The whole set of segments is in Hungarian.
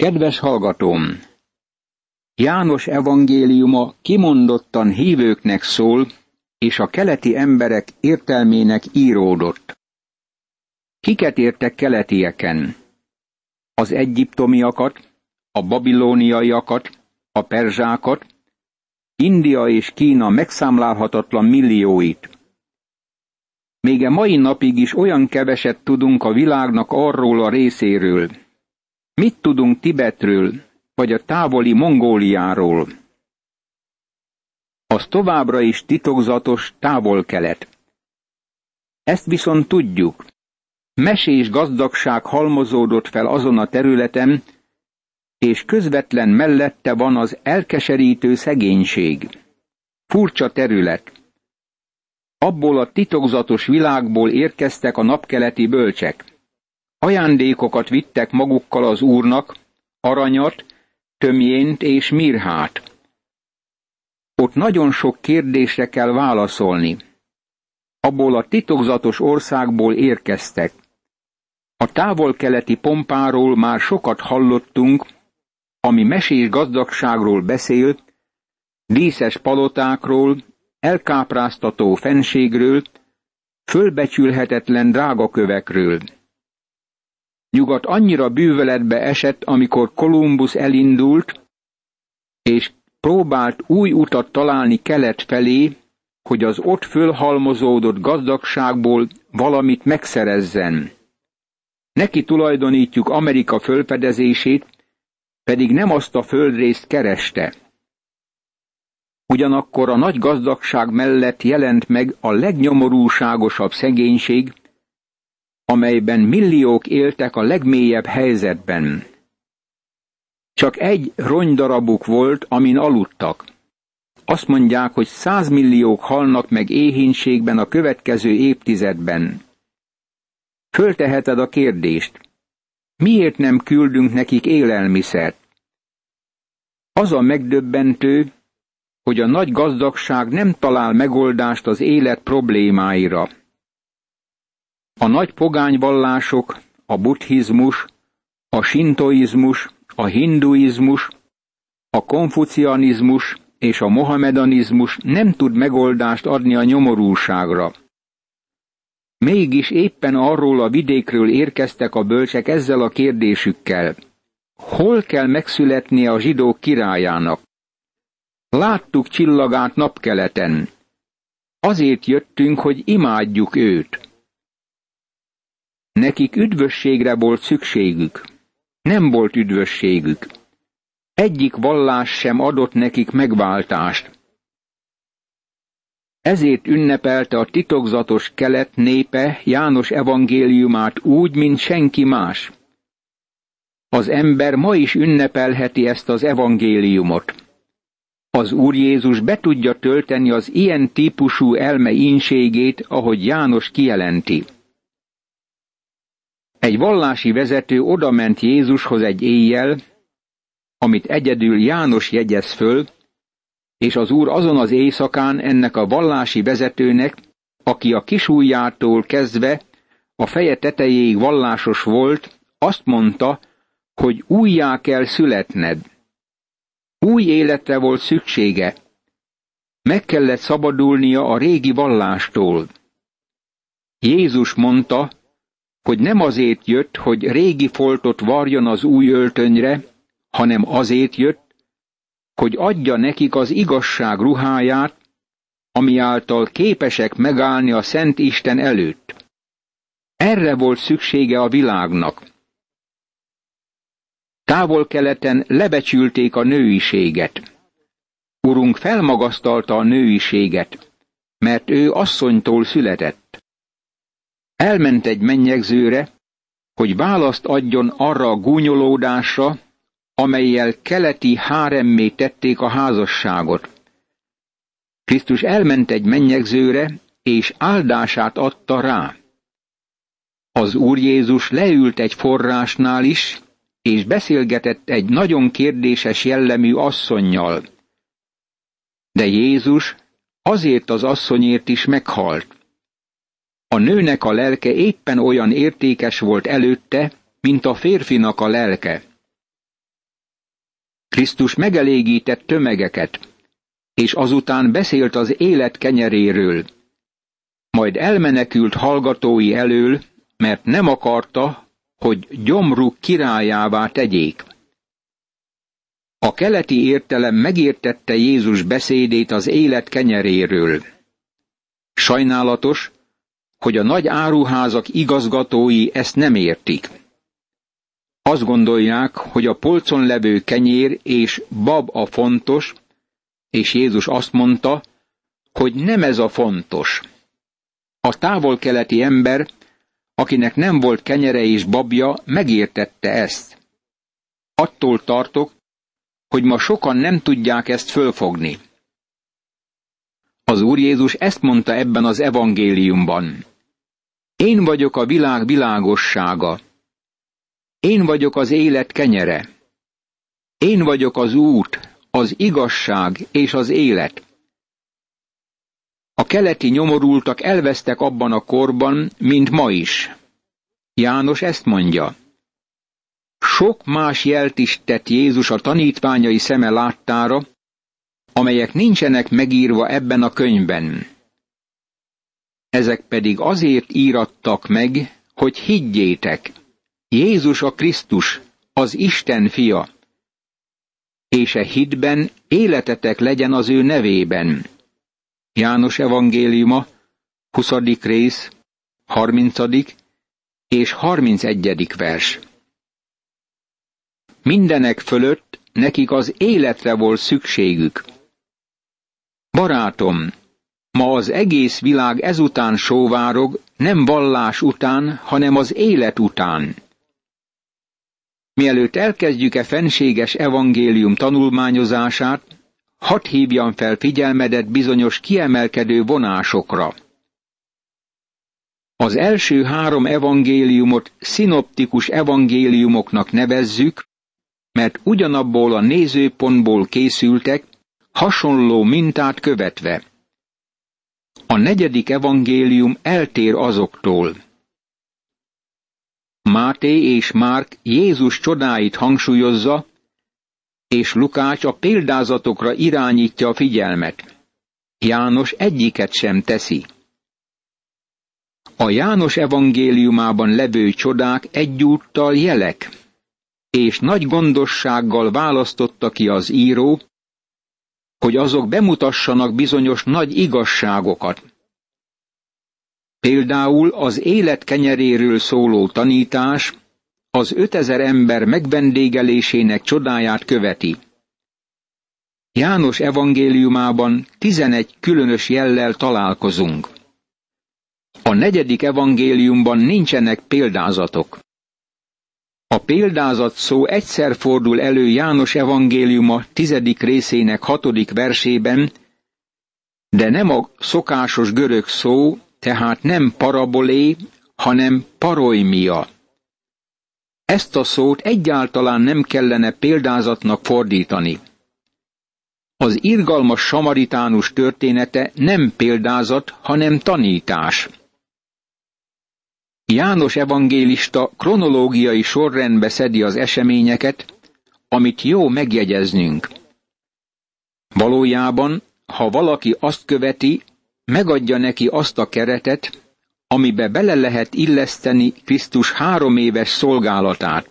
Kedves hallgatóm! János evangéliuma kimondottan hívőknek szól, és a keleti emberek értelmének íródott. Kiket értek keletieken? Az egyiptomiakat, a babilóniaiakat, a perzsákat, India és Kína megszámlálhatatlan millióit. Még a mai napig is olyan keveset tudunk a világnak arról a részéről. Mit tudunk Tibetről, vagy a távoli Mongóliáról? Az továbbra is titokzatos távol-kelet. Ezt viszont tudjuk. Mesés gazdagság halmozódott fel azon a területen, és közvetlen mellette van az elkeserítő szegénység. Furcsa terület. Abból a titokzatos világból érkeztek a napkeleti bölcsek. Ajándékokat vittek magukkal az úrnak, aranyat, tömjént és mirhát. Ott nagyon sok kérdésre kell válaszolni. Abból a titokzatos országból érkeztek. A távol-keleti pompáról már sokat hallottunk, ami mesés gazdagságról beszél, díszes palotákról, elkápráztató fenségről, fölbecsülhetetlen drágakövekről. Nyugat annyira bűvöletbe esett, amikor Kolumbusz elindult, és próbált új utat találni kelet felé, hogy az ott fölhalmozódott gazdagságból valamit megszerezzen. Neki tulajdonítjuk Amerika fölfedezését, pedig nem azt a földrészt kereste. Ugyanakkor a nagy gazdagság mellett jelent meg a legnyomorúságosabb szegénység, amelyben milliók éltek a legmélyebb helyzetben. Csak egy rongydarabuk volt, amin aludtak. Azt mondják, hogy százmilliók halnak meg éhínségben a következő évtizedben. Fölteheted a kérdést, miért nem küldünk nekik élelmiszert? Az a megdöbbentő, hogy a nagy gazdagság nem talál megoldást az élet problémáira. A nagy pogányvallások, a buddhizmus, a sintoizmus, a hinduizmus, a konfucianizmus és a mohamedanizmus nem tud megoldást adni a nyomorúságra. Mégis éppen arról a vidékről érkeztek a bölcsek ezzel a kérdésükkel. Hol kell megszületnie a zsidók királyának? Láttuk csillagát napkeleten. Azért jöttünk, hogy imádjuk őt. Nekik üdvösségre volt szükségük. Nem volt üdvösségük. Egyik vallás sem adott nekik megváltást. Ezért ünnepelte a titokzatos kelet népe János evangéliumát úgy, mint senki más. Az ember ma is ünnepelheti ezt az evangéliumot. Az Úr Jézus be tudja tölteni az ilyen típusú elme ínségét, ahogy János kijelenti. Egy vallási vezető odament Jézushoz egy éjjel, amit egyedül János jegyez föl, és az úr azon az éjszakán ennek a vallási vezetőnek, aki a kisújjától kezdve a feje tetejéig vallásos volt, azt mondta, hogy újjá kell születned. Új életre volt szüksége. Meg kellett szabadulnia a régi vallástól. Jézus mondta, hogy nem azért jött, hogy régi foltot varjon az új öltönyre, hanem azért jött, hogy adja nekik az igazság ruháját, ami által képesek megállni a Szent Isten előtt. Erre volt szüksége a világnak. Távol-keleten lebecsülték a nőiséget. Urunk felmagasztalta a nőiséget, mert ő asszonytól született. Elment egy mennyegzőre, hogy választ adjon arra a gúnyolódásra, amelyel keleti háremmé tették a házasságot. Krisztus elment egy mennyegzőre, és áldását adta rá. Az Úr Jézus leült egy forrásnál is, és beszélgetett egy nagyon kérdéses jellemű asszonnyal. De Jézus azért az asszonyért is meghalt. A nőnek a lelke éppen olyan értékes volt előtte, mint a férfinak a lelke. Krisztus megelégített tömegeket, és azután beszélt az élet kenyeréről. Majd elmenekült hallgatói elől, mert nem akarta, hogy gyomruk királyává tegyék. A keleti értelem megértette Jézus beszédét az élet kenyeréről. Sajnálatos, hogy a nagy áruházak igazgatói ezt nem értik. Azt gondolják, hogy a polcon levő kenyér és bab a fontos, és Jézus azt mondta, hogy nem ez a fontos. A távol-keleti ember, akinek nem volt kenyere és babja, megértette ezt. Attól tartok, hogy ma sokan nem tudják ezt fölfogni. Az Úr Jézus ezt mondta ebben az evangéliumban. Én vagyok a világ világossága. Én vagyok az élet kenyere. Én vagyok az út, az igazság és az élet. A keleti nyomorultak elvesztek abban a korban, mint ma is. János ezt mondja. Sok más jelt is tett Jézus a tanítványai szeme láttára, amelyek nincsenek megírva ebben a könyvben. Ezek pedig azért írattak meg, hogy higgyétek, Jézus a Krisztus, az Isten fia, és e hitben életetek legyen az ő nevében. János evangéliuma, 20. rész, 30. és 31. vers. Mindenek fölött nekik az életre volt szükségük. Barátom, ma az egész világ ezután sóvárog, nem vallás után, hanem az élet után. Mielőtt elkezdjük-e fenséges evangélium tanulmányozását, hadd hívjam fel figyelmedet bizonyos kiemelkedő vonásokra. Az első három evangéliumot szinoptikus evangéliumoknak nevezzük, mert ugyanabból a nézőpontból készültek, hasonló mintát követve. A negyedik evangélium eltér azoktól. Máté és Márk Jézus csodáit hangsúlyozza, és Lukács a példázatokra irányítja a figyelmet. János egyiket sem teszi. A János evangéliumában levő csodák egyúttal jelek, és nagy gondossággal választotta ki az író, hogy azok bemutassanak bizonyos nagy igazságokat. Például az élet kenyeréről szóló tanítás az ötezer ember megvendégelésének csodáját követi. János evangéliumában tizenegy különös jellel találkozunk. A negyedik evangéliumban nincsenek példázatok. Példázat szó egyszer fordul elő János evangéliuma tizedik részének hatodik versében, de nem a szokásos görög szó, tehát nem parabolé, hanem paroimia. Ezt a szót egyáltalán nem kellene példázatnak fordítani. Az irgalmas samaritánus története nem példázat, hanem tanítás. János evangélista kronológiai sorrendbe szedi az eseményeket, amit jó megjegyeznünk. Valójában, ha valaki azt követi, megadja neki azt a keretet, amibe bele lehet illeszteni Krisztus három éves szolgálatát.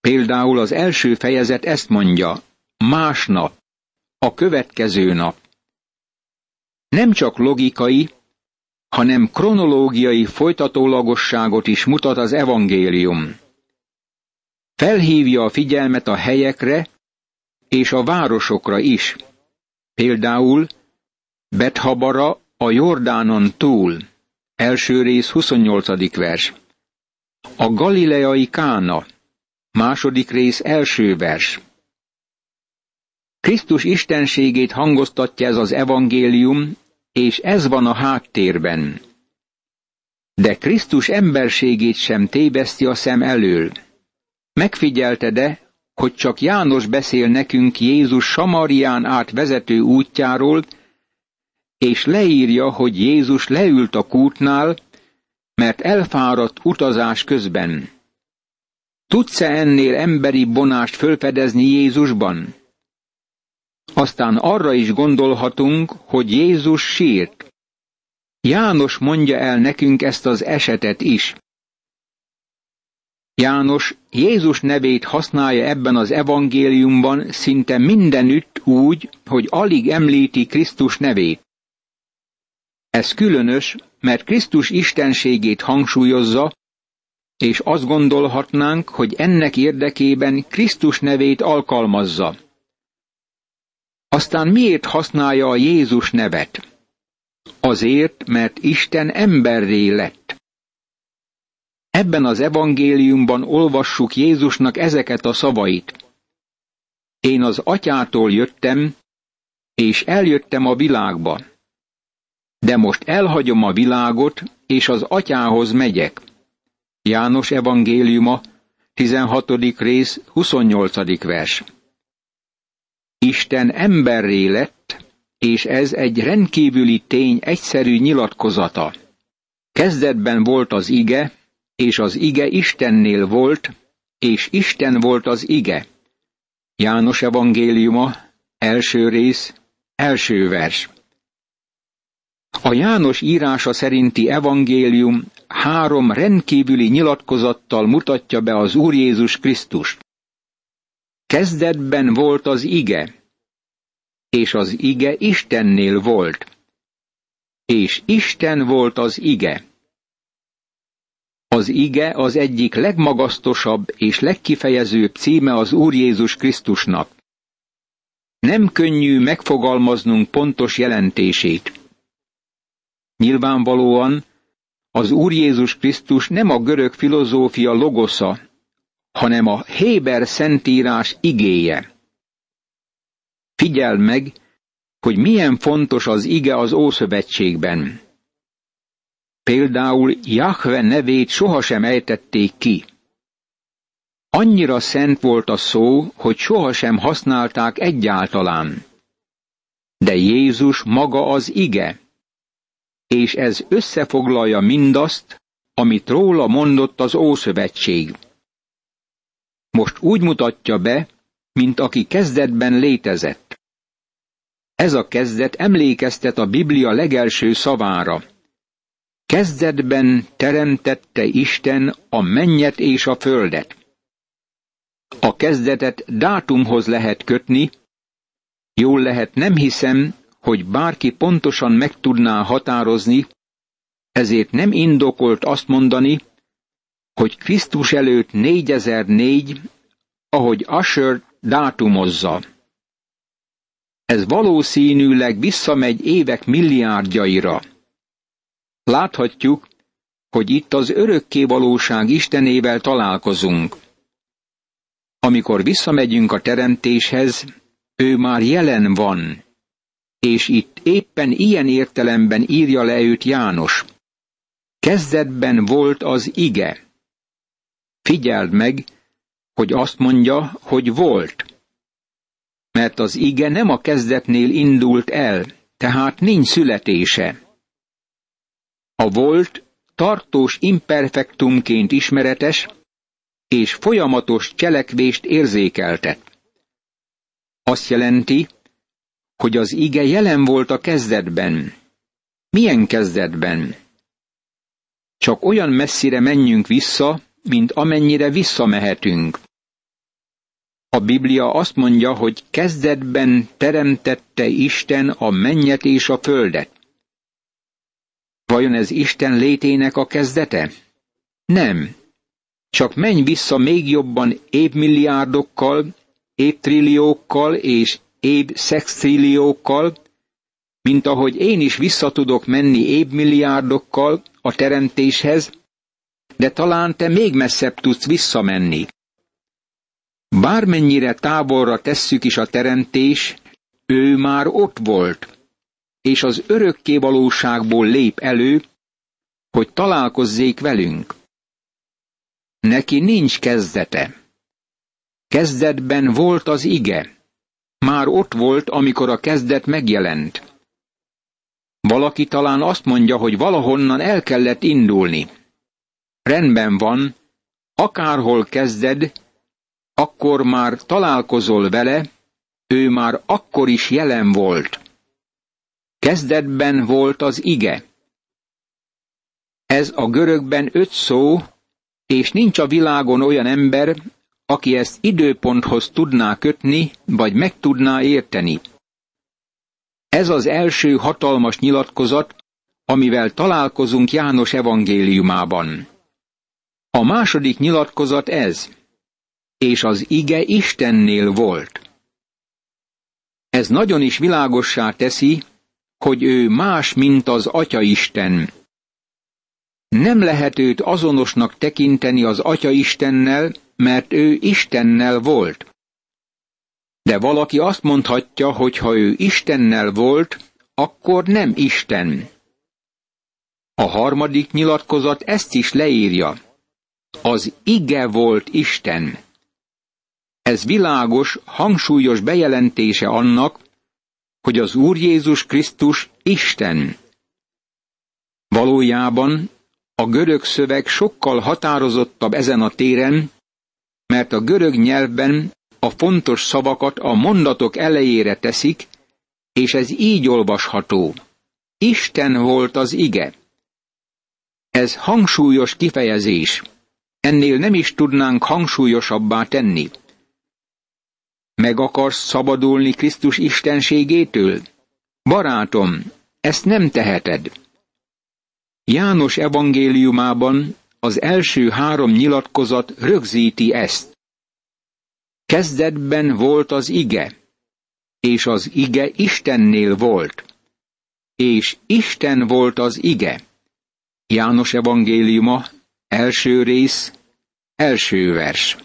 Például az első fejezet ezt mondja, másnap, a következő nap. Nem csak logikai, hanem kronológiai folytatólagosságot is mutat az evangélium. Felhívja a figyelmet a helyekre és a városokra is. Például Bethabara a Jordánon túl, első rész 28. vers. A galileai Kána, második rész első vers. Krisztus istenségét hangoztatja ez az evangélium, és ez van a háttérben. De Krisztus emberségét sem téveszti a szem elől. Megfigyelte de, hogy csak János beszél nekünk Jézus Samarián át vezető útjáról, és leírja, hogy Jézus leült a kútnál, mert elfáradt utazás közben. Tudsz-e ennél emberi bonást fölfedezni Jézusban? Aztán arra is gondolhatunk, hogy Jézus sírt. János mondja el nekünk ezt az esetet is. János Jézus nevét használja ebben az evangéliumban szinte mindenütt úgy, hogy alig említi Krisztus nevét. Ez különös, mert Krisztus istenségét hangsúlyozza, és azt gondolhatnánk, hogy ennek érdekében Krisztus nevét alkalmazza. Aztán miért használja a Jézus nevet? Azért, mert Isten emberré lett. Ebben az evangéliumban olvassuk Jézusnak ezeket a szavait. Én az atyától jöttem, és eljöttem a világba. De most elhagyom a világot, és az atyához megyek. János evangéliuma, 16. rész, 28. vers. Isten emberré lett, és ez egy rendkívüli tény egyszerű nyilatkozata. Kezdetben volt az ige, és az ige Istennél volt, és Isten volt az ige. János evangéliuma, első rész, első vers. A János írása szerinti evangélium három rendkívüli nyilatkozattal mutatja be az Úr Jézus Krisztust. Kezdetben volt az ige, és az ige Istennél volt, és Isten volt az ige. Az ige az egyik legmagasztosabb és legkifejezőbb címe az Úr Jézus Krisztusnak. Nem könnyű megfogalmaznunk pontos jelentését. Nyilvánvalóan az Úr Jézus Krisztus nem a görög filozófia logosza, hanem a Héber szentírás igéje. Figyeld meg, hogy milyen fontos az ige az Ószövetségben. Például Jahve nevét sohasem ejtették ki. Annyira szent volt a szó, hogy sohasem használták egyáltalán. De Jézus maga az ige, és ez összefoglalja mindazt, amit róla mondott az Ószövetség. Most úgy mutatja be, mint aki kezdetben létezett. Ez a kezdet emlékeztet a Biblia legelső szavára. Kezdetben teremtette Isten a mennyet és a földet. A kezdetet dátumhoz lehet kötni, jól lehet nem hiszem, hogy bárki pontosan meg tudná határozni, ezért nem indokolt azt mondani, hogy Krisztus előtt 4004, ahogy Asher dátumozza. Ez valószínűleg visszamegy évek milliárdjaira. Láthatjuk, hogy itt az örökké valóság Istenével találkozunk. Amikor visszamegyünk a teremtéshez, ő már jelen van, és itt éppen ilyen értelemben írja le őt János. Kezdetben volt az ige. Figyeld meg, hogy azt mondja, hogy volt. Mert az ige nem a kezdetnél indult el, tehát nincs születése. A volt tartós imperfektumként ismeretes, és folyamatos cselekvést érzékeltet. Azt jelenti, hogy az ige jelen volt a kezdetben. Milyen kezdetben? Csak olyan messzire menjünk vissza, mint amennyire visszamehetünk. A Biblia azt mondja, hogy kezdetben teremtette Isten a mennyet és a földet. Vajon ez Isten létének a kezdete? Nem. Csak menj vissza még jobban évmilliárdokkal, évtrilliókkal és év szextrilliókkal, mint ahogy én is visszatudok menni évmilliárdokkal a teremtéshez, de talán te még messzebb tudsz visszamenni. Bármennyire távolra tesszük is a teremtés, ő már ott volt, és az örökké valóságból lép elő, hogy találkozzék velünk. Neki nincs kezdete. Kezdetben volt az ige. Már ott volt, amikor a kezdet megjelent. Valaki talán azt mondja, hogy valahonnan el kellett indulni. Rendben van, akárhol kezded, akkor már találkozol vele, ő már akkor is jelen volt. Kezdetben volt az ige. Ez a görögben öt szó, és nincs a világon olyan ember, aki ezt időponthoz tudná kötni, vagy meg tudná érteni. Ez az első hatalmas nyilatkozat, amivel találkozunk János evangéliumában. A második nyilatkozat ez, és az ige Istennél volt. Ez nagyon is világossá teszi, hogy ő más, mint az Atya Isten. Nem lehet őt azonosnak tekinteni az Atya Istennel, mert ő Istennel volt. De valaki azt mondhatja, hogy ha ő Istennel volt, akkor nem Isten. A harmadik nyilatkozat ezt is leírja. Az ige volt Isten. Ez világos, hangsúlyos bejelentése annak, hogy az Úr Jézus Krisztus Isten. Valójában a görög szöveg sokkal határozottabb ezen a téren, mert a görög nyelvben a fontos szavakat a mondatok elejére teszik, és ez így olvasható. Isten volt az ige. Ez hangsúlyos kifejezés. Ennél nem is tudnánk hangsúlyosabbá tenni. Meg akarsz szabadulni Krisztus istenségétől? Barátom, ezt nem teheted. János evangéliumában az első három nyilatkozat rögzíti ezt. Kezdetben volt az ige, és az ige Istennél volt, és Isten volt az ige. János evangéliuma, első rész, első vers.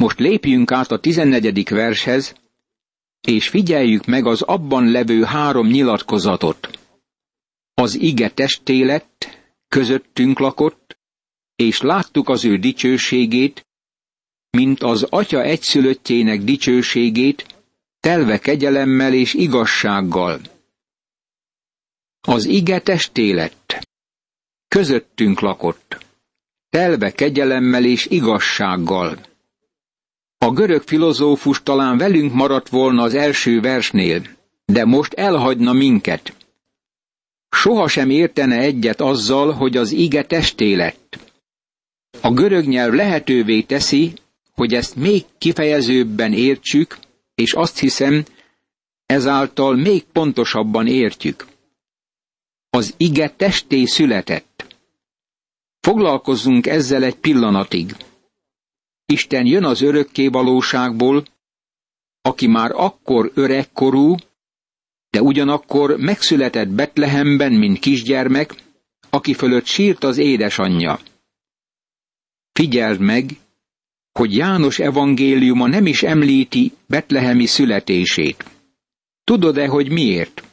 Most lépjünk át a tizennegyedik vershez, és figyeljük meg az abban levő három nyilatkozatot. Az ige testé lett, közöttünk lakott, és láttuk az ő dicsőségét, mint az atya egyszülöttjének dicsőségét, telve kegyelemmel és igazsággal. Az ige testé lett, közöttünk lakott, telve kegyelemmel és igazsággal. A görög filozófus talán velünk maradt volna az első versnél, de most elhagyna minket. Soha sem értene egyet azzal, hogy az ige testé lett. A görög nyelv lehetővé teszi, hogy ezt még kifejezőbben értsük, és azt hiszem, ezáltal még pontosabban értjük. Az ige testé született. Foglalkozzunk ezzel egy pillanatig. Isten jön az örökké valóságból, aki már akkor öregkorú, de ugyanakkor megszületett Betlehemben, mint kisgyermek, aki fölött sírt az édesanyja. Figyeld meg, hogy János evangéliuma nem is említi Betlehemi születését. Tudod-e, hogy miért?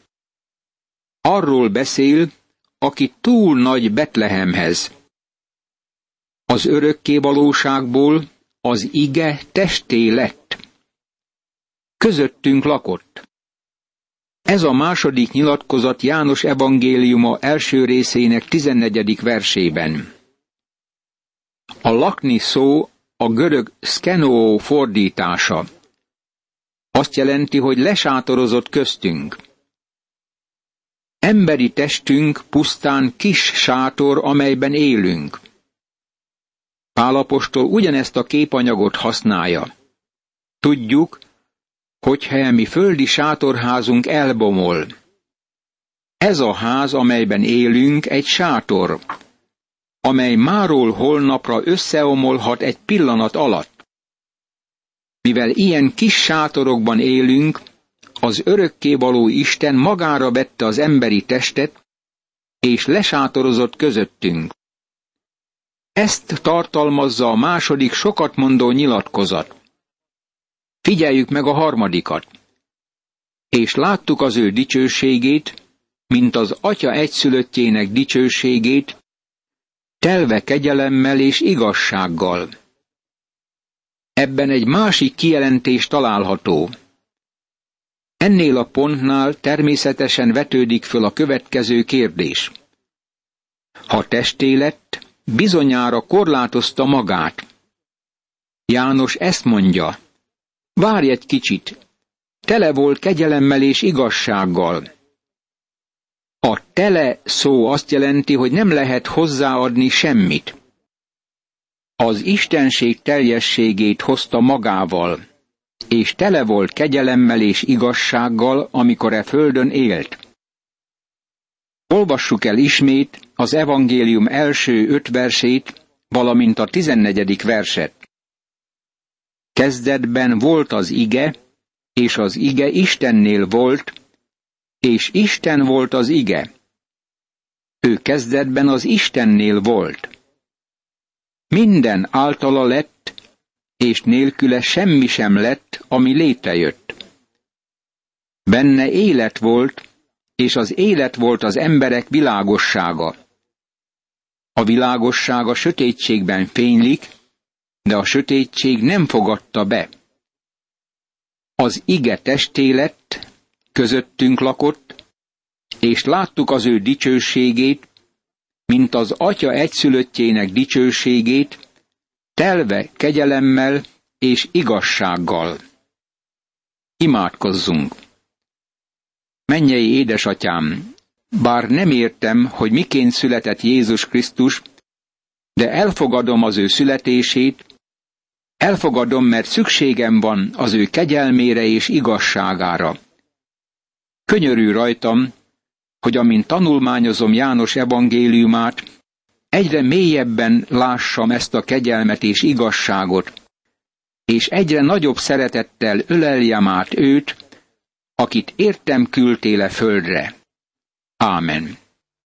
Arról beszél, aki túl nagy Betlehemhez. Az örökké valóságból az ige testé lett. Közöttünk lakott. Ez a második nyilatkozat János evangéliuma első részének tizennegyedik versében. A lakni szó a görög skenó fordítása. Azt jelenti, hogy lesátorozott köztünk. Emberi testünk pusztán kis sátor, amelyben élünk. Pálapostól ugyanezt a képanyagot használja. Tudjuk, hogyha mi földi sátorházunk elbomol. Ez a ház, amelyben élünk, egy sátor, amely máról holnapra összeomolhat egy pillanat alatt. Mivel ilyen kis sátorokban élünk, az örökkévaló Isten magára vette az emberi testet, és lesátorozott közöttünk. Ezt tartalmazza a második sokat mondó nyilatkozat. Figyeljük meg a harmadikat. És láttuk az ő dicsőségét, mint az atya egyszülöttjének dicsőségét, telve kegyelemmel és igazsággal. Ebben egy másik kijelentés található. Ennél a pontnál természetesen vetődik föl a következő kérdés. Ha testé lett, bizonyára korlátozta magát. János ezt mondja, várj egy kicsit, tele volt kegyelemmel és igazsággal. A tele szó azt jelenti, hogy nem lehet hozzáadni semmit. Az Istenség teljességét hozta magával, és tele volt kegyelemmel és igazsággal, amikor e földön élt. Olvassuk el ismét az evangélium első öt versét, valamint a tizennegyedik verset. Kezdetben volt az ige, és az ige Istennél volt, és Isten volt az ige. Ő kezdetben az Istennél volt. Minden általa lett, és nélküle semmi sem lett, ami létrejött. Benne élet volt, és az élet volt az emberek világossága. A világossága sötétségben fénylik, de a sötétség nem fogadta be. Az ige testé lett, közöttünk lakott, és láttuk az ő dicsőségét, mint az atya egyszülöttjének dicsőségét, telve kegyelemmel és igazsággal. Imádkozzunk! Mennyei édesatyám, bár nem értem, hogy miként született Jézus Krisztus, de elfogadom az ő születését, elfogadom, mert szükségem van az ő kegyelmére és igazságára. Könyörű rajtam, hogy amint tanulmányozom János evangéliumát, egyre mélyebben lássam ezt a kegyelmet és igazságot, és egyre nagyobb szeretettel öleljem át őt, akit értem küldtél földre. Amen.